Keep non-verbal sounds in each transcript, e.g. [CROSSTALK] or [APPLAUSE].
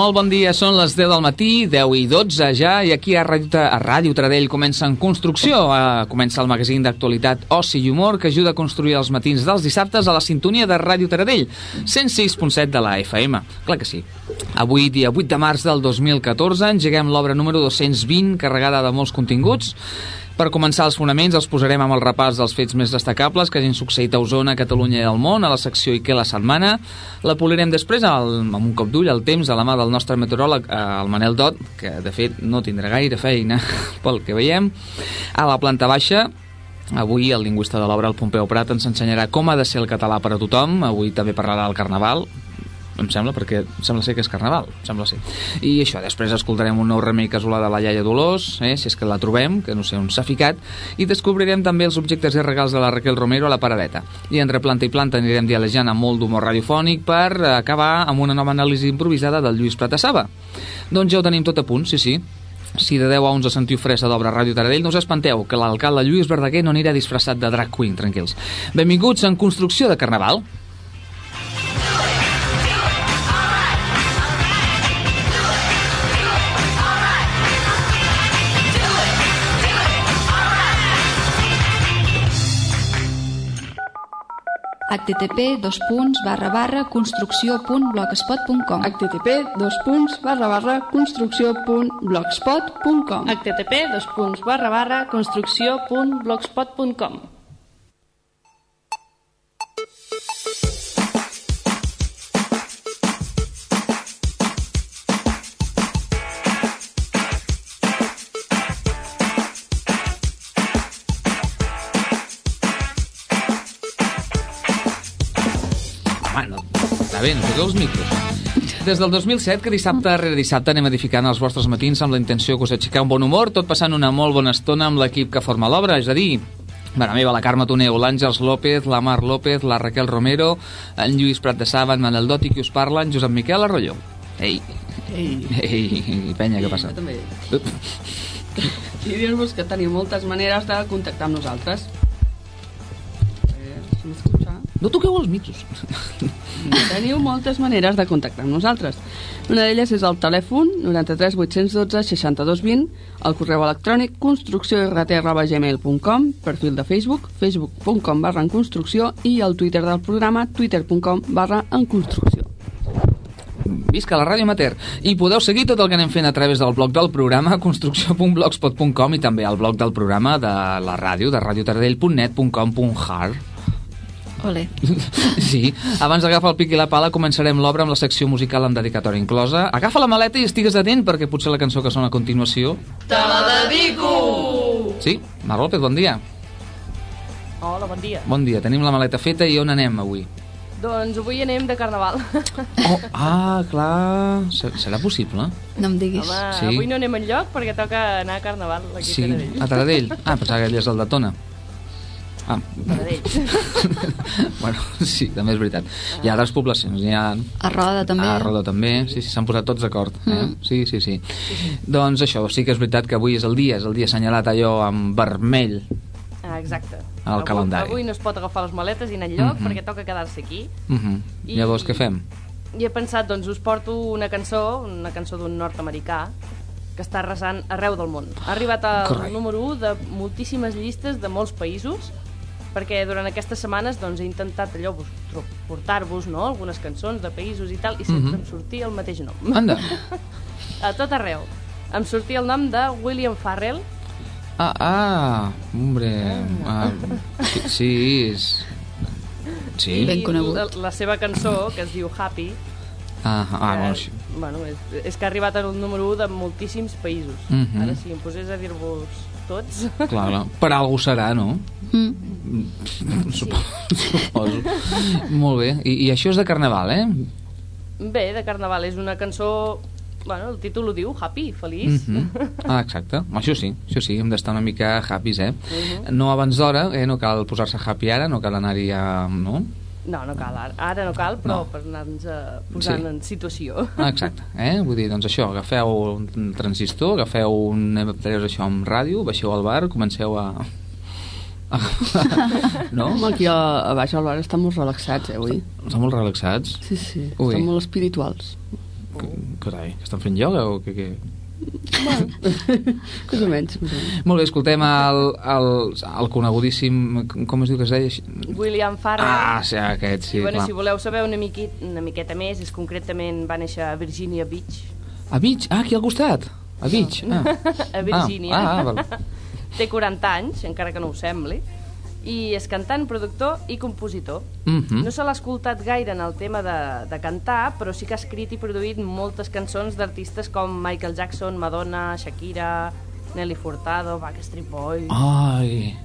Molt bon dia, són les 10 del matí, 10 i 12 ja, i aquí a Ràdio, a Ràdio Taradell comença en construcció. Uh, comença el magazín d'actualitat Oci i Humor que ajuda a construir els matins dels dissabtes a la sintonia de Ràdio Taradell, 106.7 de la FM. Clar que sí. Avui, dia 8 de març del 2014, engeguem l'obra número 220, carregada de molts continguts. Per començar els fonaments els posarem amb el repàs dels fets més destacables que hagin succeït a Osona, Catalunya i al món, a la secció I què la setmana. La polirem després al, amb un cop d'ull al temps a la mà del nostre meteoròleg, eh, el Manel Dot, que de fet no tindrà gaire feina [LAUGHS] pel que veiem. A la planta baixa Avui el lingüista de l'obra, el Pompeu Prat, ens ensenyarà com ha de ser el català per a tothom. Avui també parlarà del carnaval, em sembla, perquè sembla ser que és carnaval, sembla ser. I això, després escoltarem un nou remei casolà de la iaia Dolors, eh, si és que la trobem, que no sé on s'ha ficat, i descobrirem també els objectes i regals de la Raquel Romero a la paradeta. I entre planta i planta anirem dialejant amb molt d'humor radiofònic per acabar amb una nova anàlisi improvisada del Lluís Pratassa. Doncs ja ho tenim tot a punt, sí, sí. Si de 10 a 11 sentiu fresa d'obra Ràdio Taradell, no us espanteu, que l'alcalde Lluís Verdaguer no anirà disfressat de drag queen, tranquils. Benvinguts en construcció de Carnaval. Http dos punts barra barra construcció punt blogspot.com http dos punts barra barra construcció punt blogspot.com http dos punts barra barra construcció punt blogspot.com no toqueu els micros. Des del 2007, que dissabte rere dissabte anem edificant els vostres matins amb la intenció que us aixecar un bon humor, tot passant una molt bona estona amb l'equip que forma l'obra, és a dir, Mare meva, la Carme Toneu, l'Àngels López, la Mar López, la Raquel Romero, en Lluís Prat de Saba, en Manel Dot i qui us parla, en Josep Miquel Arroyo. Ei, Ei, ei, penya, què passa? jo també. I dir-vos que teniu moltes maneres de contactar amb nosaltres. Eh? No toqueu els micros. [LAUGHS] Teniu moltes maneres de contactar amb nosaltres. Una d'elles és el telèfon 93 812 62 20, el correu electrònic construcció.rt.gmail.com, perfil de Facebook, facebook.com barra en construcció i el Twitter del programa, twitter.com barra en construcció. Visca la ràdio amateur. I podeu seguir tot el que anem fent a través del blog del programa [LAUGHS] construcció.blogspot.com i també al blog del programa de la ràdio, de radiotaradell.net.com.har Ole. [LAUGHS] Sí, abans d'agafar el pic i la pala començarem l'obra amb la secció musical amb dedicatòria inclosa. Agafa la maleta i estigues atent perquè potser la cançó que sona a continuació... Te la dedico! Sí, Mar López, bon dia. Hola, bon dia. Bon dia, tenim la maleta feta i on anem avui? Doncs avui anem de carnaval. Oh, ah, clar, Se- serà possible? No em diguis. Home, Sí. avui no anem enlloc perquè toca anar a carnaval aquí Sí, a Taradell. a Taradell. Ah, pensava que ell és el de Tona. Ah, [LAUGHS] bueno, sí, també és veritat. Hi ha altres poblacions, hi ha... A Roda també. A Roda també, sí, sí, s'han posat tots d'acord. Eh? Sí, sí, sí. Doncs això, sí que és veritat que avui és el dia, és el dia assenyalat allò amb vermell. Ah, exacte. Al avui, calendari. Avui no es pot agafar les maletes i anar enlloc Mhm. perquè toca quedar-se aquí. Uh -huh. I- Llavors, què fem? I he pensat, doncs, us porto una cançó, una cançó d'un nord-americà, que està arrasant arreu del món. Ha arribat al Correcte. número 1 de moltíssimes llistes de molts països, perquè durant aquestes setmanes doncs, he intentat allò, portar-vos no? algunes cançons de països i tal, i sempre Mhm. em sortia el mateix nom. Anda. [LAUGHS] A tot arreu. Em sortia el nom de William Farrell, Ah, ah, hombre. Ah, sí, sí, és... Sí. Ben i conegut. la, la seva cançó, que es diu Happy, Ah, ah, bueno, eh, bueno, és, és que ha arribat al número 1 de moltíssims països. Mhm. Ara, si em posés a dir-vos tots... Clar, clar. Per algú serà, no? Mm. Suposo. [LAUGHS] suposo. Molt bé. I, I això és de carnaval, eh? Bé, de Carnaval és una cançó... Bueno, el títol ho diu, happy, feliç. Mhm. Ah, exacte. Això sí, això sí, hem d'estar una mica happys, eh? Mhm. No abans d'hora, eh? No cal posar-se happy ara, no cal anar-hi a... No? No, no cal, ara, ara no cal, però No. per anar-nos eh, posant Sí. en situació. Ah, exacte, eh? Vull dir, doncs això, agafeu un transistor, agafeu un MP3 això amb ràdio, baixeu al bar, comenceu a... [LAUGHS] no? Home, aquí a, a baix al bar estan molt relaxats, eh, avui. Estan molt relaxats. Sí, sí, Ui. estan molt espirituals. Carai, que estan fent ioga o què? què? Bueno, [LAUGHS] més o menys. Molt bé, escoltem el, el, el conegudíssim... Com es diu que es deia? William Farrell. Ah, sí, aquest, sí, I, bueno, clar. si voleu saber una, miquet, una miqueta més, és concretament va néixer a Virginia Beach, A Beach? Ah, aquí al costat. A Beach. Ah. [LAUGHS] a Virgínia. Ah, ah, val. Té 40 anys, encara que no ho sembli, i és cantant, productor i compositor. Mhm. No se l'ha escoltat gaire en el tema de, de cantar, però sí que ha escrit i produït moltes cançons d'artistes com Michael Jackson, Madonna, Shakira, Nelly Furtado, Backstreet Boys... Ai,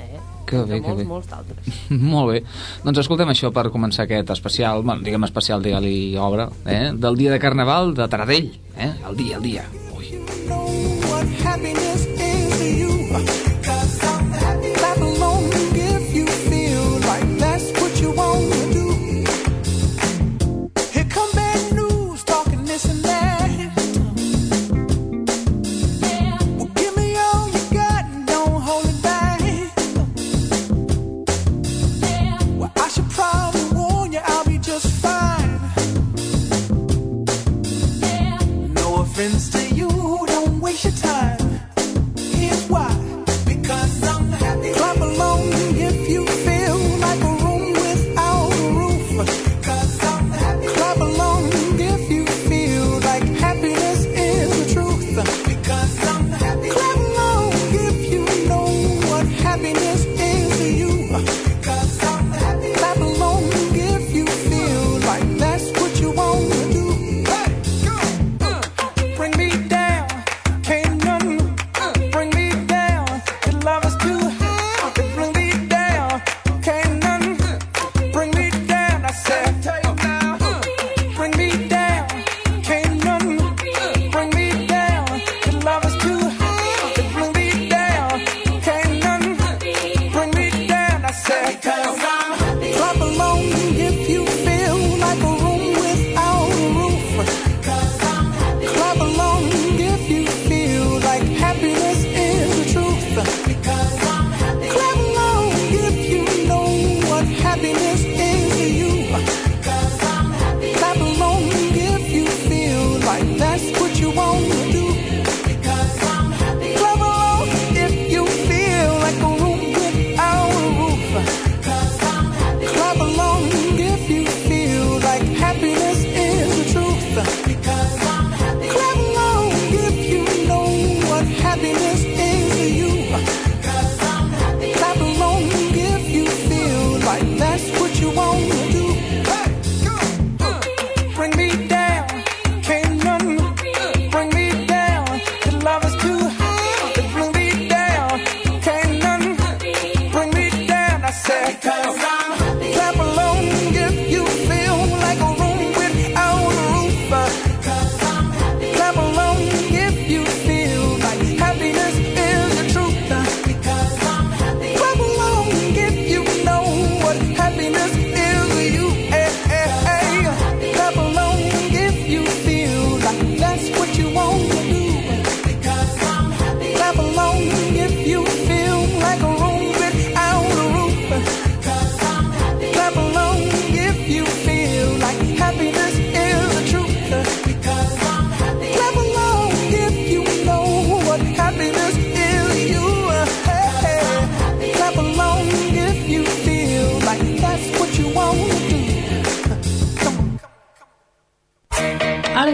Eh? que bé, que molts, bé. molts d'altres. [LAUGHS] molt bé. Doncs escoltem això per començar aquest especial, bueno, diguem especial, digue-li obra, eh? del dia de Carnaval de Taradell. Eh? El dia, el dia. Ui. know what happiness is to you.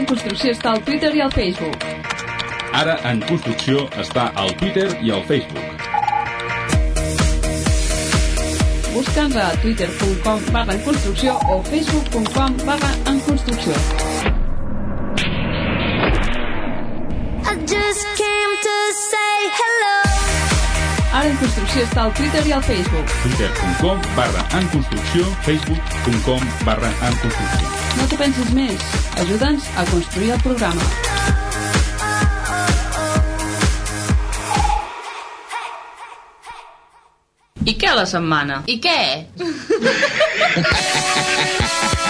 En construcció està al Twitter i al Facebook. Ara en construcció està al Twitter i al Facebook. Busca'ns a twitter.com barra en construcció o facebook.com barra en construcció. En construcció està al Twitter i al Facebook. twitter.com barra en construcció, facebook.com barra en construcció. No t'ho pensis més. Ajuda'ns a construir el programa. I què la setmana? I què? [LAUGHS]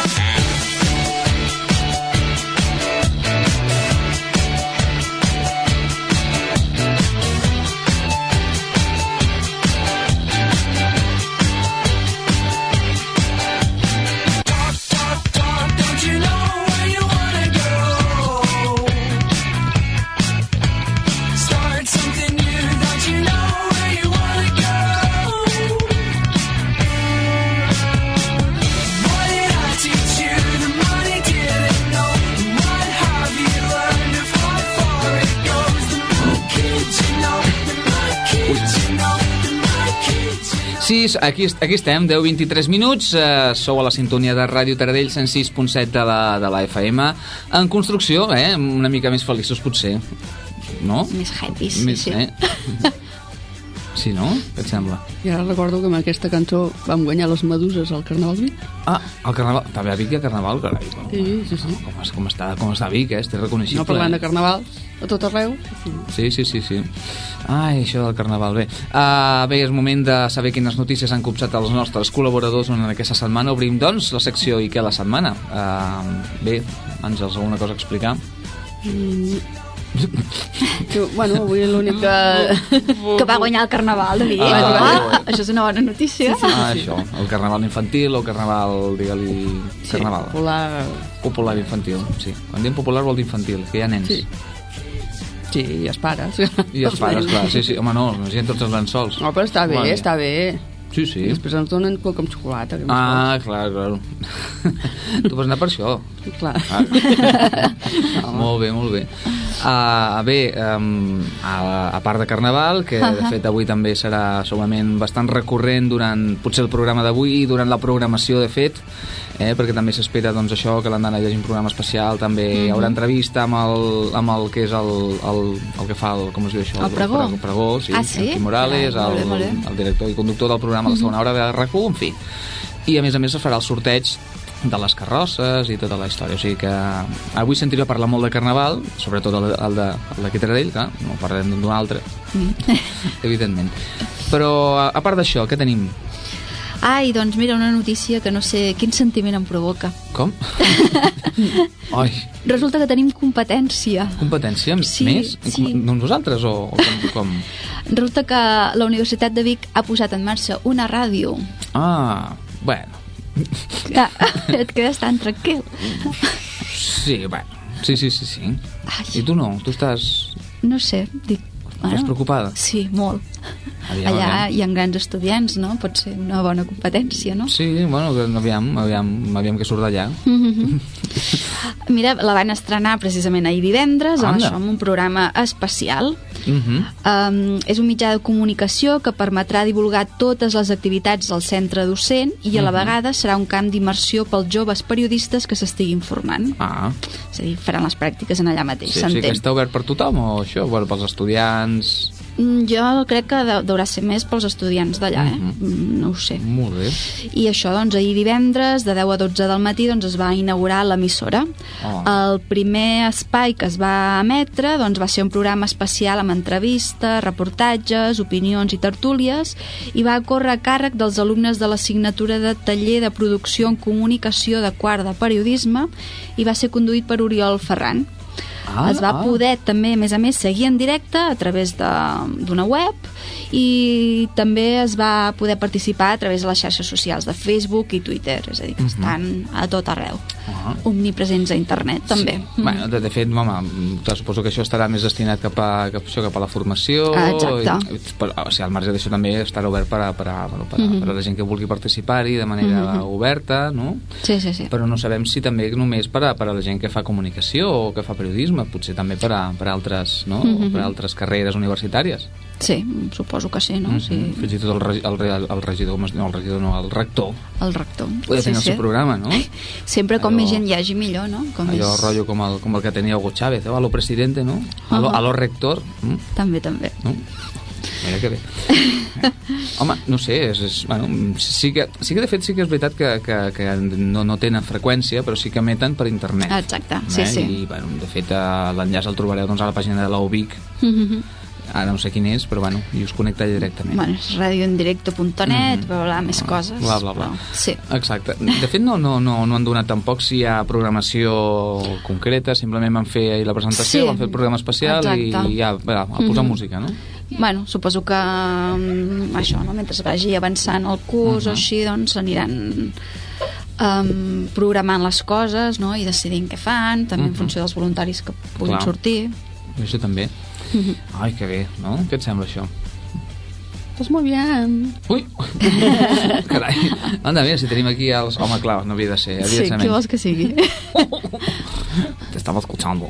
Aquí, aquí estem, 10-23 minuts, eh, sou a la sintonia de Ràdio Taradell 106.7 de la, de la FM, en construcció, eh, una mica més feliços potser, no? Més happy, sí, Més, sí. Eh? [LAUGHS] Sí, no? Què et sembla? Ara recordo que amb aquesta cançó vam guanyar les meduses al Carnaval Vic. Ah, el Carnaval, també a Vic hi ha Carnaval, carai. Sí, sí, sí. Com, es- com, està, com està Vic, eh? Estic reconeixible. No parlant de eh? carnavals a tot arreu. Sí, sí, sí, sí. Ai, això del Carnaval, bé. Uh, bé, és moment de saber quines notícies han copsat els nostres col·laboradors en aquesta setmana. Obrim, doncs, la secció i què la setmana. Uh, bé, Àngels, alguna cosa a explicar? Jo, bueno, avui l'únic que... Que va guanyar el Carnaval de Vic. Ah, Ah, això és una bona notícia. Ah, això, el Carnaval infantil o Carnaval, digue-li... Carnaval. Popular... Popular infantil, sí. Quan diem popular vol dir infantil, que hi ha nens. Sí. Sí, i els pares. I els pares, clar, sí, sí. Home, no, ha tots els llençols. No, però està bé, Home, està bé. Sí, sí. I després ens donen coca amb xocolata. Que Ah, clar, clar. [LAUGHS] tu vas anar per això. Clar. Ah. [LAUGHS] molt bé, molt bé. Uh, bé, um, a, a part de Carnaval, que de [LAUGHS] fet avui també serà segurament bastant recurrent durant potser el programa d'avui i durant la programació, de fet, eh, perquè també s'espera doncs, això, que l'endemà hi hagi un programa especial, també hi haurà entrevista amb el, amb el que és el, el, el que fa, el, com es diu això? El pregó? El pregó, sí. Ah, sí? Quim Morales, Ah, molt bé, el, molt bé. el director i conductor del programa a la segona hora de RAC1, en fi. I a més a més es farà el sorteig de les carrosses i tota la història. O sigui que avui sentiré parlar molt de Carnaval, sobretot el, el de, el de Quitradell, que no parlarem d'un altre, [LAUGHS] evidentment. Però a, a part d'això, què tenim? Ai, doncs mira, una notícia que no sé quin sentiment em provoca. Com? [LAUGHS] Ai, Resulta que tenim competència. competència Sí, més? sí. Doncs vosaltres o, o com, com? Resulta que la Universitat de Vic ha posat en marxa una ràdio. Ah, bueno, Ja, [LAUGHS] et quedes tan tranquil. sí, bueno, sí, sí, sí, sí. Ai. I tu no? Tu estàs, No sé, dic... estàs preocupada? Sí, molt. Aviam, Allà aviam. hi ha grans estudiants, no? Pot ser una bona competència, no? Sí, bueno, que aviam, aviam, aviam què surt d'allà. [LAUGHS] Mira, la van estrenar precisament ahir divendres, amb Anda. això, amb un programa especial. Uh -huh. Um, és un mitjà de comunicació que permetrà divulgar totes les activitats del centre docent i a la vegada serà un camp d'immersió pels joves periodistes que s'estiguin formant. Ah, És a dir, faran les pràctiques en allà mateix, sí, sí que s'entén. està obert per tothom o això? Bueno, pels estudiants... Mm, Jo crec que de- deurà ser més pels estudiants d'allà, eh? Mhm. Mm, No ho sé. Molt bé. I això, doncs, ahir divendres, de 10 a 12 del matí, doncs, es va inaugurar l'emissora. Oh. El primer espai que es va emetre doncs, va ser un programa especial amb entrevistes, reportatges, opinions i tertúlies i va córrer a càrrec dels alumnes de l'assignatura de taller de producció en comunicació de quart de periodisme i va ser conduït per Oriol Ferran. Ah, es va ah. poder també, a més a més, seguir en directe a través de- d'una web i també es va poder participar a través de les xarxes socials de Facebook i Twitter, és a dir, que Mhm. estan a tot arreu. Ah. Omnipresents a internet, també. Sí. Bueno, de, de fet, home, te suposo que això estarà més destinat cap a, cap, a això, cap a la formació. Ah, exacte. I, però, o sigui, al marge d'això també estarà obert per a, per a, bueno, per a, Mhm. per a la gent que vulgui participar-hi de manera oberta, no? Sí, sí, sí. Però no sabem si també només per a, per a la gent que fa comunicació o que fa periodisme, potser també per a, per a altres, no? Mhm. per a altres carreres universitàries. Sí, suposo que sí, no? Mhm. Sí. Fins i tot el, el, el regidor, no, el regidor no, el rector, El rector. podria sí, tenir el sí. seu programa, no? [LAUGHS] Sempre com Allò- més gent hi hagi, millor, no? Com Allò més... rotllo com el, com el que tenia Hugo Chávez, eh? a lo presidente, no? A lo, Ahà. a lo rector, mm? També, també. no? Mira que bé. [LAUGHS] Home, no sé, és, és, bueno, sí, que, sí que de fet sí que és veritat que, que, que no, no tenen freqüència, però sí que emeten per internet. Exacte, sí, eh? sí. I, bueno, de fet, l'enllaç el trobareu doncs, a la pàgina de la UBIC, Mhm. ara no sé quin és, però bueno, i us connecta directament. bueno, és radioendirecto.net, Mhm. bla, bla, més coses. Bla, bla, bla. però Sí. Exacte. De fet, no, no, no, no han donat tampoc si hi ha programació concreta, simplement van fer ahir la presentació, Sí. van fer el programa especial Exacte. i ja, va, a posar Mhm. música, no? Bueno, suposo que um, això, no? mentre vagi avançant el curs Mhm. o així, doncs aniran um, programant les coses no? i decidint què fan, també en Mhm. funció dels voluntaris que puguin Clar. sortir. Això també. Ai, que bé, no? Què et sembla això? Pues muy bien. Ui! [LAUGHS] Carai. Anda, mira, si tenim aquí els... Home, clar, no havia de ser, havia Sí, de ser qui vols que sigui? [LAUGHS] Te estamos escuchando.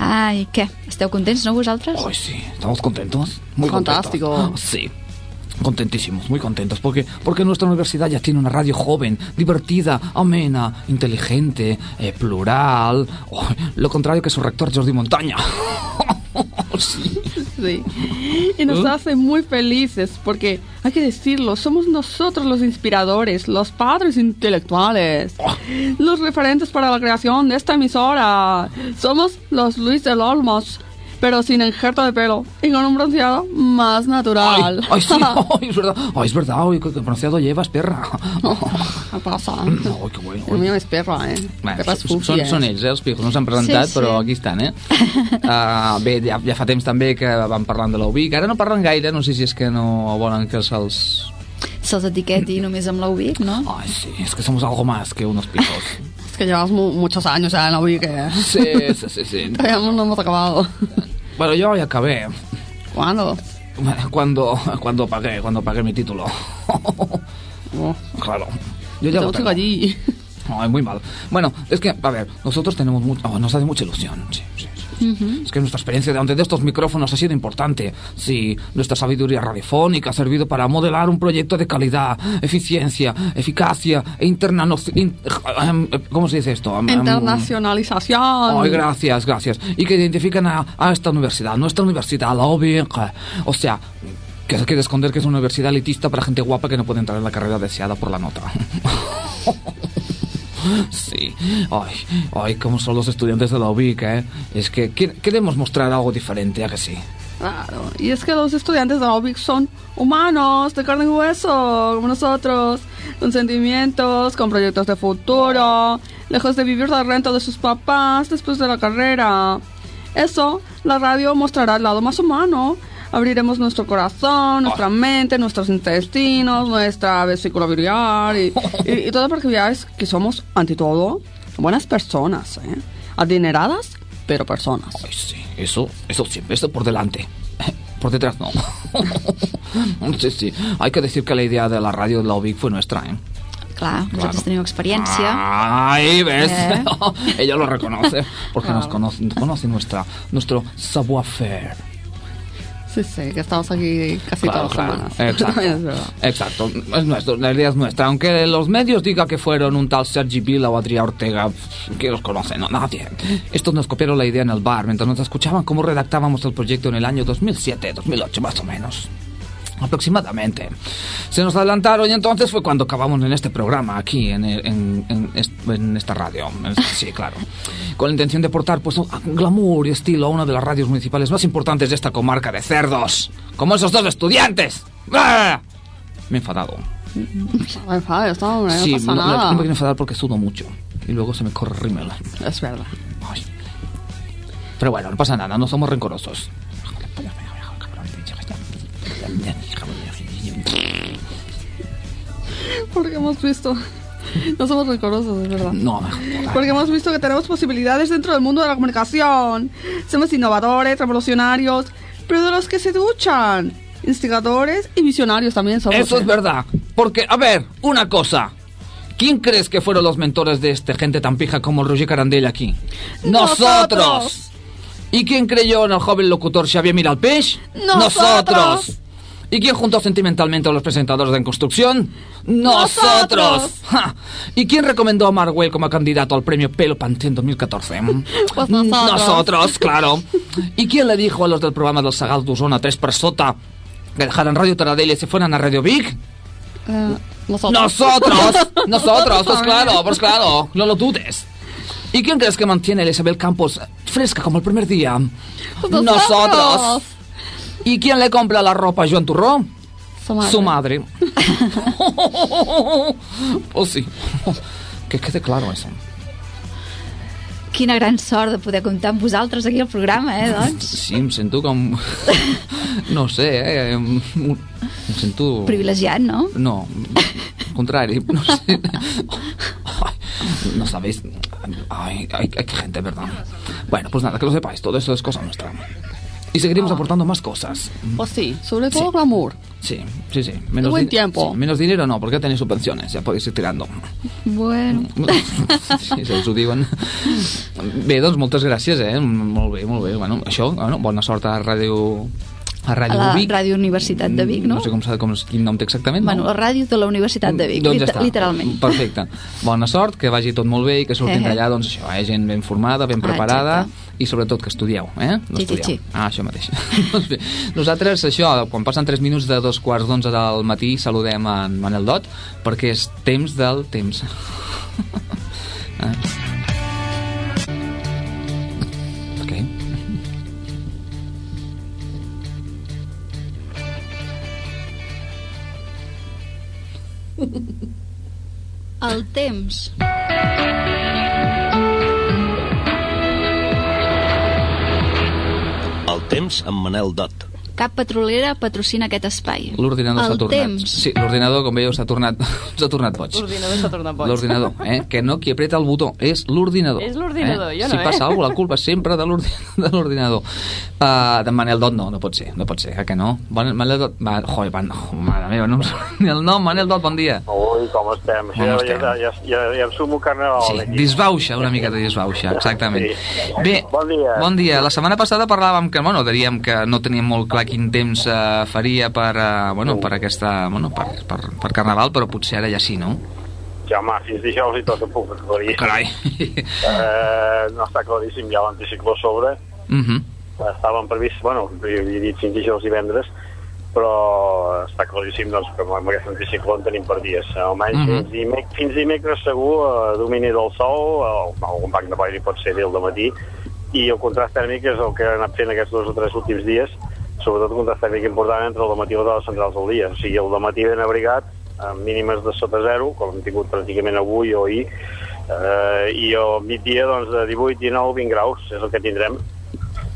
Ai, què? Esteu contents, no, vosaltres? Ay, sí, estamos contentos. Muy Fantástico. contentos. Sí. Contentísimos, muy contentos, porque, porque nuestra universidad ya tiene una radio joven, divertida, amena, inteligente, eh, plural. Oh, lo contrario que su rector Jordi Montaña. [LAUGHS] sí. [LAUGHS] Sí. Y nos hace muy felices porque, hay que decirlo, somos nosotros los inspiradores, los padres intelectuales, los referentes para la creación de esta emisora. Somos los Luis del Olmos, pero sin injerto de pelo y con un bronceado más natural. Ay, ay, sí, [LAUGHS] ay, es verdad, ay, es verdad, ay, qué qué pronunciado llevas, perra. [LAUGHS] ¿Qué pasa? Ay, qué bueno. El mío es perra, eh? Bueno, perra és són, fufi, són, eh? són ells, eh, els pijos, no s'han presentat, Sí, sí. però aquí estan, eh? Uh, [LAUGHS] bé, ja, ja fa temps també que van parlant de la UBIC, ara no parlen gaire, no sé si és que no volen que se'ls... Se'ls etiqueti només amb la UBIC, no? Ay, sí, es que somos algo más que unos pijos. Es que llevamos mu- muchos años ya en la que Sí, sí, sí, sí. todavía no hemos acabado. Bueno, yo ya acabé. ¿Cuándo? Cuando, cuando pagué, cuando pagué mi título. Oh, Claro. Yo ya lo tengo. allí. Ay, muy mal. Bueno, es que, a ver, nosotros tenemos mucho, oh, nos hace mucha ilusión. Sí, sí, sí. Es que nuestra experiencia delante de estos micrófonos ha sido importante. Sí, nuestra sabiduría radiofónica ha servido para modelar un proyecto de calidad, eficiencia, eficacia e interna... in- em, ¿Cómo se dice esto? Em, em, Internacionalización. Ay, gracias, gracias. Y que identifican a, a esta universidad, nuestra universidad, la OBIC. O sea, que se quiere esconder que es una universidad elitista para gente guapa que no puede entrar en la carrera deseada por la nota. [LAUGHS] Sí, ay, ay, cómo son los estudiantes de la UBIC, ¿eh? Es que que- queremos mostrar algo diferente, ¿a que sí? Claro. Y es que los estudiantes de la UBIC son humanos, de carne y hueso, como nosotros, con sentimientos, con proyectos de futuro, lejos de vivir la renta de sus papás después de la carrera. Eso, la radio mostrará el lado más humano. Abriremos nuestro corazón, nuestra mente, nuestros intestinos, nuestra vesícula biliar y, y- y todo para que veáis que somos, ante todo, buenas personas, ¿eh? Adineradas, pero personas. Ay, sí, eso, eso siempre, eso por delante. [LAUGHS] Por detrás no. [LAUGHS] Sí, sí. Hay que decir que la idea de la radio de la UBIC fue nuestra, ¿eh? Clar, vosaltres teniu experiència. Ay, ¿ves? Eh. [LAUGHS] Ella lo reconoce, porque nos Claro. conoce, conoce nuestra, nuestro savoir-faire. Sí, sí, que estamos aquí casi Claro, todas claro. semanas. Exacto. [LAUGHS] Es. Exacto. Es nuestro, la idea es nuestra. Aunque los medios digan que fueron un tal Sergi Vila o Adrià Ortega, ¿quién los conoce? No, nadie. Estos nos copiaron la idea en el bar mientras nos escuchaban cómo redactábamos el proyecto en el año 2007, 2008, más o menos. Aproximadamente. Se nos adelantaron y entonces fue cuando acabamos en este programa, aquí, en, en- en en esta radio. Sí, claro. Con la intención de portar pues, un glamour y estilo a una de las radios municipales más importantes de esta comarca de cerdos. Como esos dos estudiantes. ¡Ah! Me he enfadado. Ay, padre, esto no, sí, pasa no, no, nada. no me quiero enfadar porque sudo mucho. Y luego se me corre el rímel. Es verdad. Ay. Pero bueno, no pasa nada, no somos rencorosos. Porque hemos visto... No somos rencorosos, es verdad. No, Porque hemos visto que tenemos posibilidades dentro del mundo de la comunicación. Somos innovadores, revolucionarios, pero de los que se duchan. Instigadores y visionarios también somos. Eso es ¿eh? verdad. Porque, a ver, una cosa. ¿Quién crees que fueron los mentores de este gente tan pija como Roger Carandell aquí? Nosotros. ¿Y quién creyó en el joven locutor Xavier Miralpeix? Nosotros. ¿Y quién juntó sentimentalmente a los presentadores de En Construcción? Nosotros. Ja. ¿Y quién recomendó a Marwell como candidato al premio Pelo Pantén 2014? [LAUGHS] Pues nosotros. Nosotros, claro. ¿Y quién le dijo a los del programa del Sagal d'Osona 3 per sota que dejaran Radio Taradell y se fueran a Radio Vic? Eh, nosotros. Nosotros, [LAUGHS] nosotros, pues claro, pues claro, no lo dudes. ¿Y quién crees que mantiene a Isabel Campos fresca como el primer día? Pues nosotros. ¿Y quién le compra la ropa a Joan Turró? Su madre. Su madre. pues [LAUGHS] sí. Que quede claro eso. Quina gran sort de poder comptar amb vosaltres aquí al programa, eh, doncs? [LAUGHS] Sí, em sento com... [LAUGHS] No sé, eh? Em, em sento... Privilegiat, no? No, al contrario, no sé. No sabéis. Ay, hay, hay gente, ¿verdad? Bueno, pues nada, que lo sepáis, todo eso es cosa nuestra. Y seguiremos aportando más cosas. Pues sí, sobre todo Sí. glamour. Sí, sí, sí. Menos buen tiempo. sí, menos dinero no, porque ya tenéis subvenciones, ya podéis ir tirando. Bueno, [LAUGHS] Sí, si us ho diuen. Bé, doncs moltes gràcies, eh? Molt bé, molt bé. Bueno, això, bueno, bona sort a Ràdio A Ràdio a la Vic. Ràdio Universitat de Vic, no? No sé com, s'ha- com, quin nom té exactament, Bueno, no? la ràdio de la Universitat de Vic, doncs ja està. literalment. Perfecte. Bona sort, que vagi tot molt bé i que sortim Eh, d'allà, doncs això, eh, gent ben formada, ben Ah, preparada exacte. i sobretot que estudieu, eh? No Sí, sí, sí. Ah, això mateix. [LAUGHS] doncs bé, nosaltres, això, quan passen 3 minuts de dos quarts d'onze del matí, saludem en Manel Dot, perquè és temps del temps. [LAUGHS] ah. El temps. El temps amb Manel Dot. Cap petrolera patrocina aquest espai. L'ordinador s'ha El tornat. temps. Sí, l'ordinador, com veieu, s'ha tornat, [LAUGHS] s'ha tornat boig. L'ordinador s'ha tornat boig. L'ordinador, eh? Que no qui apreta el botó, és l'ordinador. És l'ordinador, eh? jo no, Si passa eh? alguna cosa, la culpa és sempre de l'ordi- [LAUGHS] de l'ordinador. Uh, de Manel Dot no, no pot ser, no pot ser, eh, que no? Bon, Manel Dot, va, joder, van, oh, mare meva, no ni el nom, Manel Dot, bon dia. Ui, com estem? Com ja, estem? Ja, ja, ja, ja em sumo carnaval. Sí, aquí. disbauxa, una mica de disbauxa, exactament. Sí. Bé, Bon dia. bon dia. La setmana passada parlàvem que, bueno, diríem que no teníem molt clar quin temps eh, faria per, eh, bueno, per aquesta, bueno, per, per, per Carnaval, però potser ara ja sí, no? Ja, home, fins dijous i tot em puc aclarir. [LAUGHS] Carai. Eh, no està claríssim, hi ha l'anticicló sobre. Mhm. Estaven previst, bueno, havia dit fins dijous i divendres, però està claríssim doncs, que amb aquest anticicló en tenim per dies. Almenys Mhm. fins, dimec fins dimecres segur, eh, domini del sol, el, algun banc de boira pot ser bé al matí, i el contrast tèrmic és el que ha anat fent aquests dos o tres últims dies, sobretot un contrast tèrmic important entre el matí i les hores centrals del dia. O sigui, el matí ben abrigat, amb mínimes de sota zero, com hem tingut pràcticament avui o ahir, eh, i al migdia doncs, de 18, 19, 20 graus, és el que tindrem.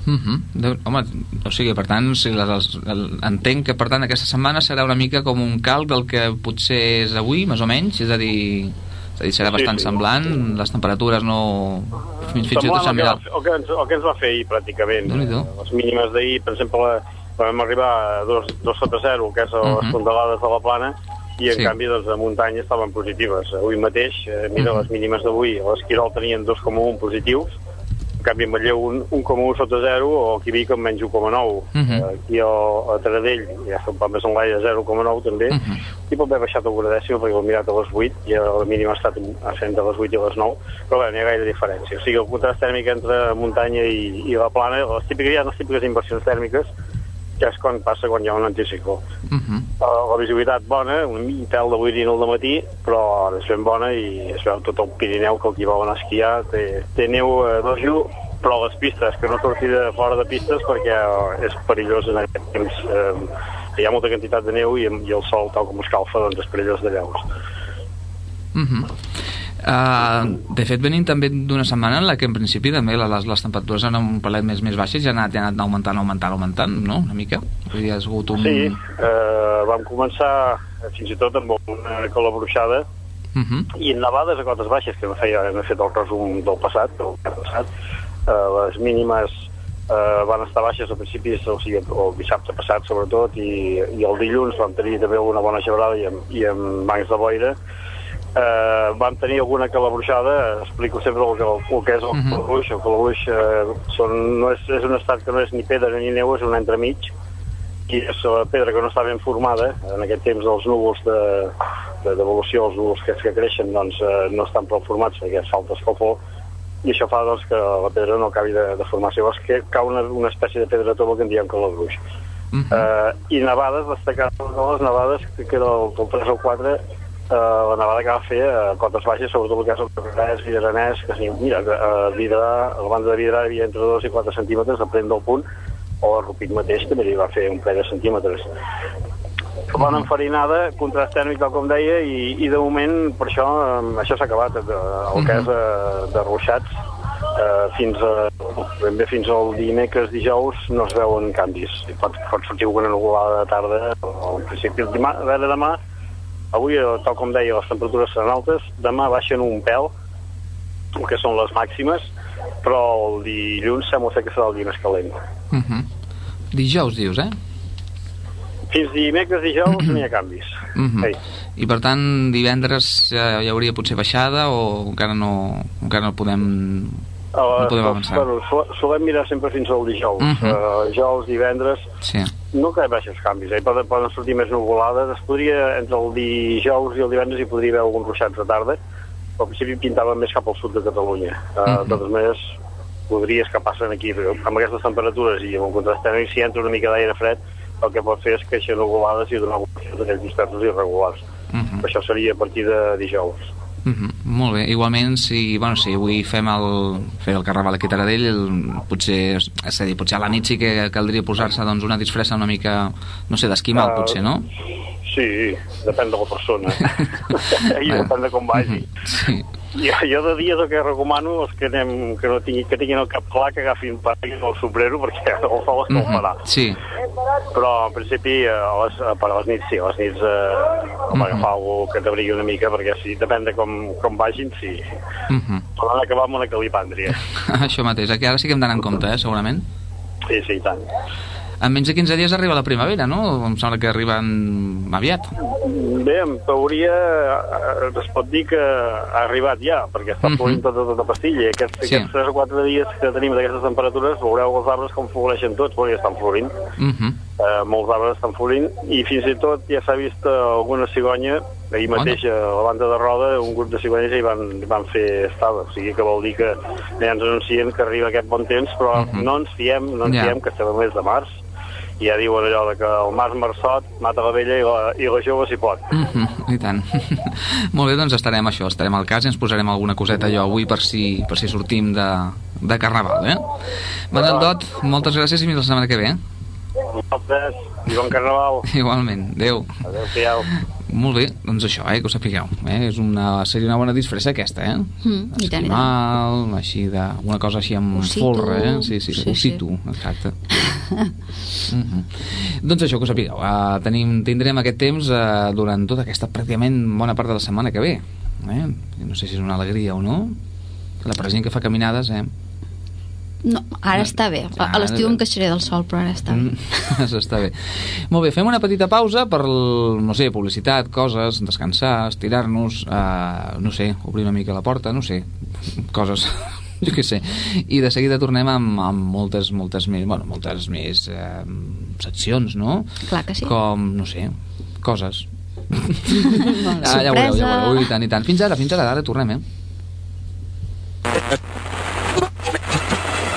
Uh -huh. Home, o sigui, per tant, si les, els, el, entenc que per tant aquesta setmana serà una mica com un calc del que potser és avui, més o menys, és a dir, és a dir serà Sí, bastant sí. semblant, les temperatures no... Fins, fins i tot Semblant el, que, el, que ens, el que ens va fer ahir, pràcticament. Déu-n'hi-do. Les mínimes d'ahir, per exemple, vam arribar a dos, dos sota zero, que és a les Mhm. fondalades de la plana, i en Sí. canvi doncs, a muntanya estaven positives. Avui mateix, eh, mira, Mhm. les mínimes d'avui, a l'Esquirol tenien 2,1 positius, en canvi a Manlleu un 1,1 sota 0 o aquí a Vic amb menys 1,9 Mhm. Eh, aquí a, a Taradell ja està un poc més en l'aire 0,9 també Mhm. i pot haver baixat alguna dècima perquè ho he mirat a les 8 i la mínima ha estat a entre les 8 i les 9 però bé, no hi ha gaire diferència o sigui, el contrast tèrmic entre muntanya i, i la plana les típiques, hi ha les típiques inversions tèrmiques que és quan passa quan hi ha un anticicló Uh -huh. Uh, la visibilitat bona, un pèl de boirina al matí, però és ben bona i es veu tot el Pirineu que el qui vol anar a esquiar té, té neu a dojo, però les pistes, que no surti de fora de pistes perquè eh, és perillós en aquest temps. Eh, hi ha molta quantitat de neu i, i el sol, tal com escalfa, doncs és perillós de llaus. Uh -huh. Uh, de fet, venim també d'una setmana en la que en principi també les, les temperatures eren un palet més més baixes i han anat, han anat augmentant, augmentant, augmentant, no? Una mica. Vull dir, ha hagut un... Sí, eh, vam començar eh, fins i tot amb una calabruixada Uh -huh. i en nevades a cotes baixes, que no feia, no he fet el resum del passat, del passat, eh, les mínimes eh, van estar baixes a principis, o sigui, el dissabte passat sobretot, i, i el dilluns vam tenir també una bona gebrada i amb, i amb bancs de boira, eh, vam tenir alguna calabruixada, explico sempre el que, el que és el Mhm. calabruix, el calabruix eh, són, no és, és un estat que no és ni pedra ni neu, és un entremig, i és la pedra que no està ben formada, en aquest temps dels núvols de, de devolució, els núvols que, que creixen doncs, eh, no estan prou formats perquè falta escalfor, i això fa doncs, que la pedra no acabi de, de formar-se. Llavors que cau una, una espècie de pedra tova que en diem calabruix. Uh -huh. Eh, I nevades, destacar de les nevades, que era el, el 3 o 4, eh, la nevada que va fer a cotes baixes, sobretot el que és el Carranès, Vidranès, que sí, mira, a Vidrà, a la banda de Vidrà hi havia entre 2 i 4 centímetres, depèn del punt, o a Rupit mateix també li va fer un parell de centímetres. Bona enfarinada, contrast tèrmic, tal com deia, i, i de moment, per això, eh, això s'ha acabat, el que és eh, de ruixats, eh, fins, a, ben bé fins al dimecres, dijous, no es veuen canvis. Pot, pot sortir alguna nuvolada de tarda, o en principi, demà, a veure, demà, avui, eh, tal com deia, les temperatures seran altes, demà baixen un pèl, que són les màximes, però el dilluns sembla ser que serà el dia més calent. Uh -huh. Dijous, dius, eh? Fins dimecres, dijous, no hi ha canvis. Uh -huh. Ei. I per tant, divendres ja hi hauria potser baixada o encara no, encara no podem... Uh, No podem avançar. Bueno, sol, solem mirar sempre fins al dijous. Mhm. uh, dijous, divendres, Sí. no que baixes canvis, eh? poden, poden sortir més nuvolades, es podria, entre el dijous i el divendres hi podria haver alguns ruixats de tarda, però al principi pintaven més cap al sud de Catalunya. Uh, Mhm. De totes maneres, podries que passen aquí, amb aquestes temperatures i amb un contrast tèrmic, si entra una mica d'aire fred, el que pot fer és créixer nuvolades i donar evolucions d'aquells dispersos irregulars. Uh -huh. Això seria a partir de dijous. Uh -huh. Molt bé, igualment si, bueno, si avui fem el, fer el carnaval aquí a Taradell el, potser, és a dir, potser a la nit sí que caldria posar-se doncs, una disfressa una mica no sé, d'esquimal Ah, potser, no? Sí, depèn de la persona. [LAUGHS] I depèn de com vagi. Sí. Jo, jo de dies el que recomano és que, anem, que, no tingui, que tinguin el cap clar, que agafin paraigua o sombrero, perquè [LAUGHS] el sol es Mhm. calmarà. Sí, Però, en principi, a les, per a les nits, sí, a les nits eh, home, Mhm. agafar algú que t'abrigui una mica, perquè sí, depèn de com, com vagin, sí. uh -huh. Poden acabar amb una calipàndria. [LAUGHS] això mateix, aquí ara sí que hem d'anar en compte, eh, segurament. Sí, sí, i tant. En menys de 15 dies arriba la primavera, no? Em sembla que arriben aviat. Bé, en teoria eh, es pot dir que ha arribat ja, perquè està Mhm. florint tota, tota pastilla. I Aquests, Sí. aquests 3 o 4 dies que tenim d'aquestes temperatures, veureu els arbres com floreixen tots, ja estan florint. Uh -huh. eh, molts arbres estan florint i fins i tot ja s'ha vist eh, alguna cigonya ahir mateix a la banda de Roda un grup de cigonyes ja hi van, hi van fer estada o sigui que vol dir que ja ens anuncien que arriba aquest bon temps però Mhm. no ens fiem, no ens Ja. fiem que estem al mes de març i ja diuen allò de que el març marçot mata la vella i la, i la jove si pot Uh -huh. I tant. [LAUGHS] Molt bé, doncs estarem això, estarem al cas i ens posarem alguna coseta allò avui per si, per si sortim de, de Carnaval, eh? Manel Dot, moltes gràcies i fins la setmana que ve. eh? nosaltres i bon carnaval [LAUGHS] Igualment, adeu. adeu-siau Molt bé, doncs això, eh, que ho sapigueu. Eh? És una, seria una bona disfressa aquesta, eh? Mm, tant, i tant. Esquimal, així de... Una cosa així amb Ossito. folre, eh? Sí, sí, Sí, sí ossito, exacte. Mm -hmm. Doncs això, que ho sapigueu. Uh, tenim, tindrem aquest temps uh, durant tota aquesta pràcticament bona part de la setmana que ve. Eh? No sé si és una alegria o no. La per gent que fa caminades, eh? No, ara està bé. A, l'estiu em queixaré del sol, però ara està bé. Mm, [LAUGHS] Això està bé. Molt bé, fem una petita pausa per, no sé, publicitat, coses, descansar, estirar-nos, uh, no sé, obrir una mica la porta, no sé, [LAUGHS] coses, [LAUGHS] jo què sé. I de seguida tornem amb, amb moltes, moltes més, bueno, moltes més eh, seccions, no? Clar que sí. Com, no sé, coses. Ah, ja ho veureu, ja ho veureu, i tant, i tant. Fins ara, fins ara, ara tornem, eh?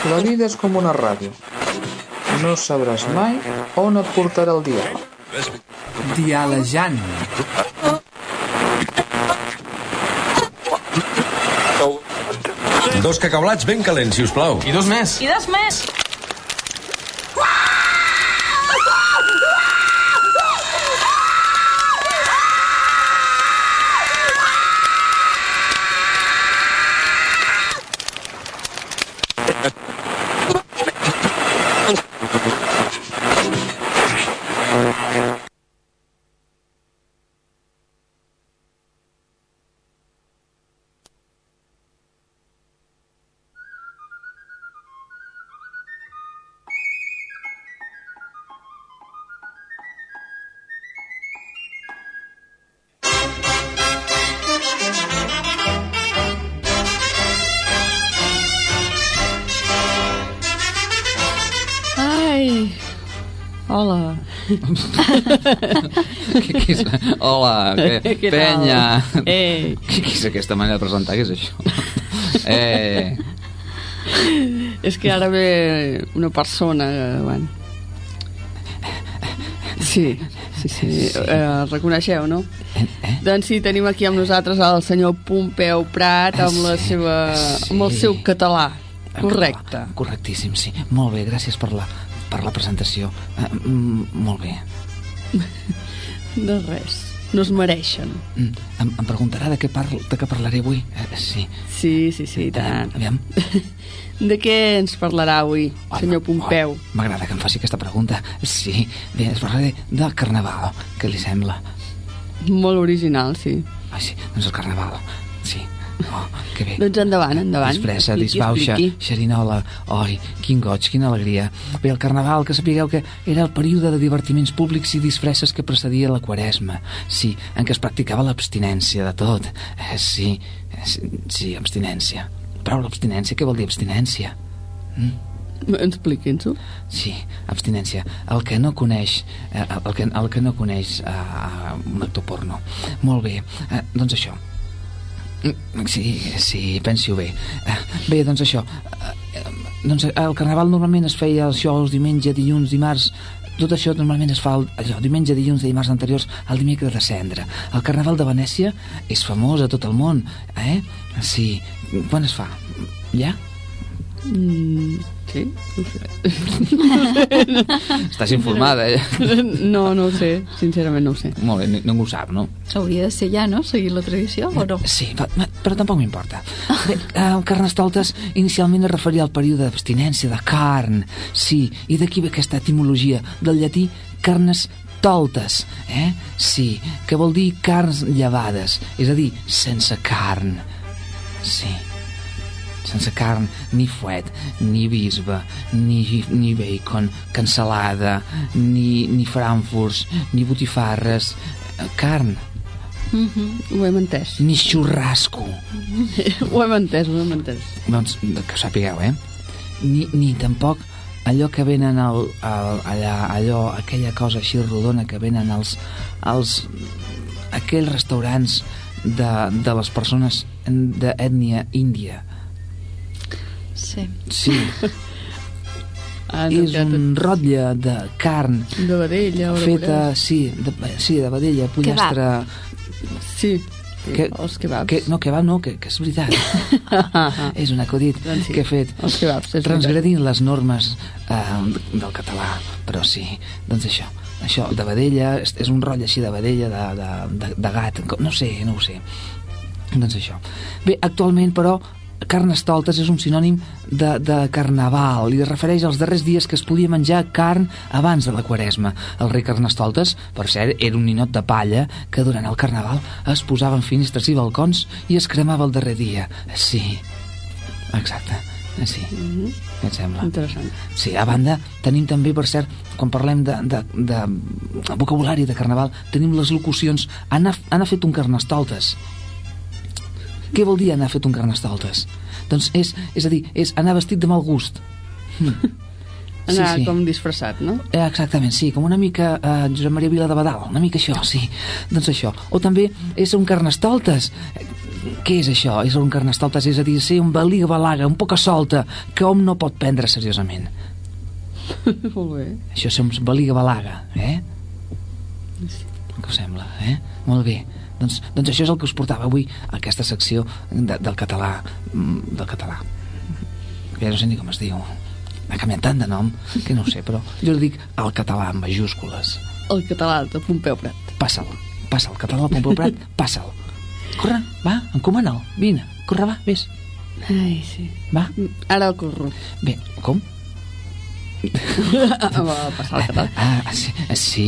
La vida és com una ràdio. No sabràs mai on et portarà el diàleg. Dialejant. Dos cacaulats ben calents, si us plau. I dos més. I dos més. Què, què és? Hola, què? Què penya. Ei. Què, què és aquesta manera de presentar? Què és això? Eh, És que ara ve una persona... eh, Bueno. Sí, sí, sí. Eh, reconeixeu, no? eh? Doncs sí, tenim aquí amb nosaltres el senyor Pompeu Prat amb, la Sí, seva, sí. amb el seu català. Correcte. Correctíssim, sí. Molt bé, gràcies per la, per la presentació. Uh, mm, molt bé. [LAUGHS] De res. No es mereixen. Mm, em, em preguntarà de què, parl, de què parlaré avui? Uh, sí. Sí, sí, sí, i tant. Aviam. [LAUGHS] De què ens parlarà avui, senyor Pompeu? M'agrada que em faci aquesta pregunta. Sí, bé, es parlaré del carnaval. Què li sembla? Molt original, sí. Ai, sí, doncs el carnaval. Sí. Oh, que bé. Doncs endavant, endavant. Disfressa, disbauxa, xerinola. Oi, quin goig, quina alegria. Bé, el carnaval, que sapigueu que era el període de divertiments públics i disfresses que precedia la quaresma. Sí, en què es practicava l'abstinència de tot. Eh, sí, eh, sí, sí, abstinència. Però l'abstinència, què vol dir abstinència? Mm? Expliqui'ns-ho. Sí, abstinència. El que no coneix, eh, el, que, el que no coneix eh, un actor porno. Molt bé, eh, doncs això. Mm, Sí, sí, pensi-ho bé. Eh, bé, doncs això. Eh, doncs el carnaval normalment es feia això els diumenge, dilluns, dimarts, tot això normalment es fa el, allò, diumenge, dilluns, dimarts anteriors al dimecres de cendre. El carnaval de Venècia és famós a tot el món, eh? Sí. Quan es fa? Ja? Mm, sí, no sé. [LAUGHS] Estàs informada, eh? [LAUGHS] No, no ho sé, sincerament no ho sé. Molt bé, ni- ningú ho sap, no? Hauria de ser ja, no? Seguir la tradició, o no? Sí, però tampoc m'importa. Bé, el Carnestoltes inicialment es referia al període d'abstinència de carn, sí, i d'aquí ve aquesta etimologia del llatí carnes toltes, eh? Sí, que vol dir carns llevades, és a dir, sense carn. Sí, sense carn, ni fuet, ni bisbe, ni, ni bacon, cansalada, ni, ni frankfurts, ni botifarres, eh, carn, Ho hem entès. ni xurrasco. [LAUGHS] Ho hem entès, ho hem entès. Doncs que ho sapigueu, eh? Ni, ni tampoc allò que venen al, al, allà, allò, aquella cosa així rodona que venen als, als aquells restaurants de, de les persones d'ètnia índia. Sí. Sí, [LAUGHS] Ah, és un rotlle de carn De vedella, o de feta, sí, de, sí, de vedella, pollastre... Sí, Que, els kebabs. que, no, kebab no, que, que és veritat. [LAUGHS] [LAUGHS] és un acudit Doncs sí, que he fet. els kebabs, és transgredint les normes eh, del català, però sí, doncs això. Això, de vedella, és, és un rotllo així de vedella, de, de, de, de gat, no sé, no ho sé. Doncs això. Bé, actualment, però, carnestoltes és un sinònim de, de carnaval i es refereix als darrers dies que es podia menjar carn abans de la quaresma. El rei Carnestoltes, per cert, era un ninot de palla que durant el carnaval es posava en finestres i balcons i es cremava el darrer dia. Sí, exacte. Sí, Mhm. què et sembla? Interessant. Sí, a banda, tenim també, per cert, quan parlem de, de, de vocabulari de carnaval, tenim les locucions anar, anar fet un carnestoltes. Què vol dir anar fet un carnestoltes? Doncs és, és a dir, és anar vestit de mal gust. Hm. Anar com disfressat, no? Eh, Exactament, sí, com una mica eh, Josep Maria Vila de Badal, una mica això, sí. Doncs això. O també és un carnestoltes. Què és això? És un carnestoltes, és a dir, ser un baliga balaga, un poca solta, que hom no pot prendre seriosament. [LAUGHS] Molt bé. Això som baliga balaga, eh? Què us sembla, eh? Molt bé. Doncs, doncs això és el que us portava avui a aquesta secció de, del català mm, del català ja no sé ni com es diu ha canviat tant de nom que no ho sé però jo li dic el català en majúscules El català de Pompeu Prat. passa'l, passa'l, català del Pompeu Prat passa'l, corre, va, encomana'l vine, corre, va, vés Ai, sí. va, Ara el corro. bé, com? Va passar el català. ah, sí, sí,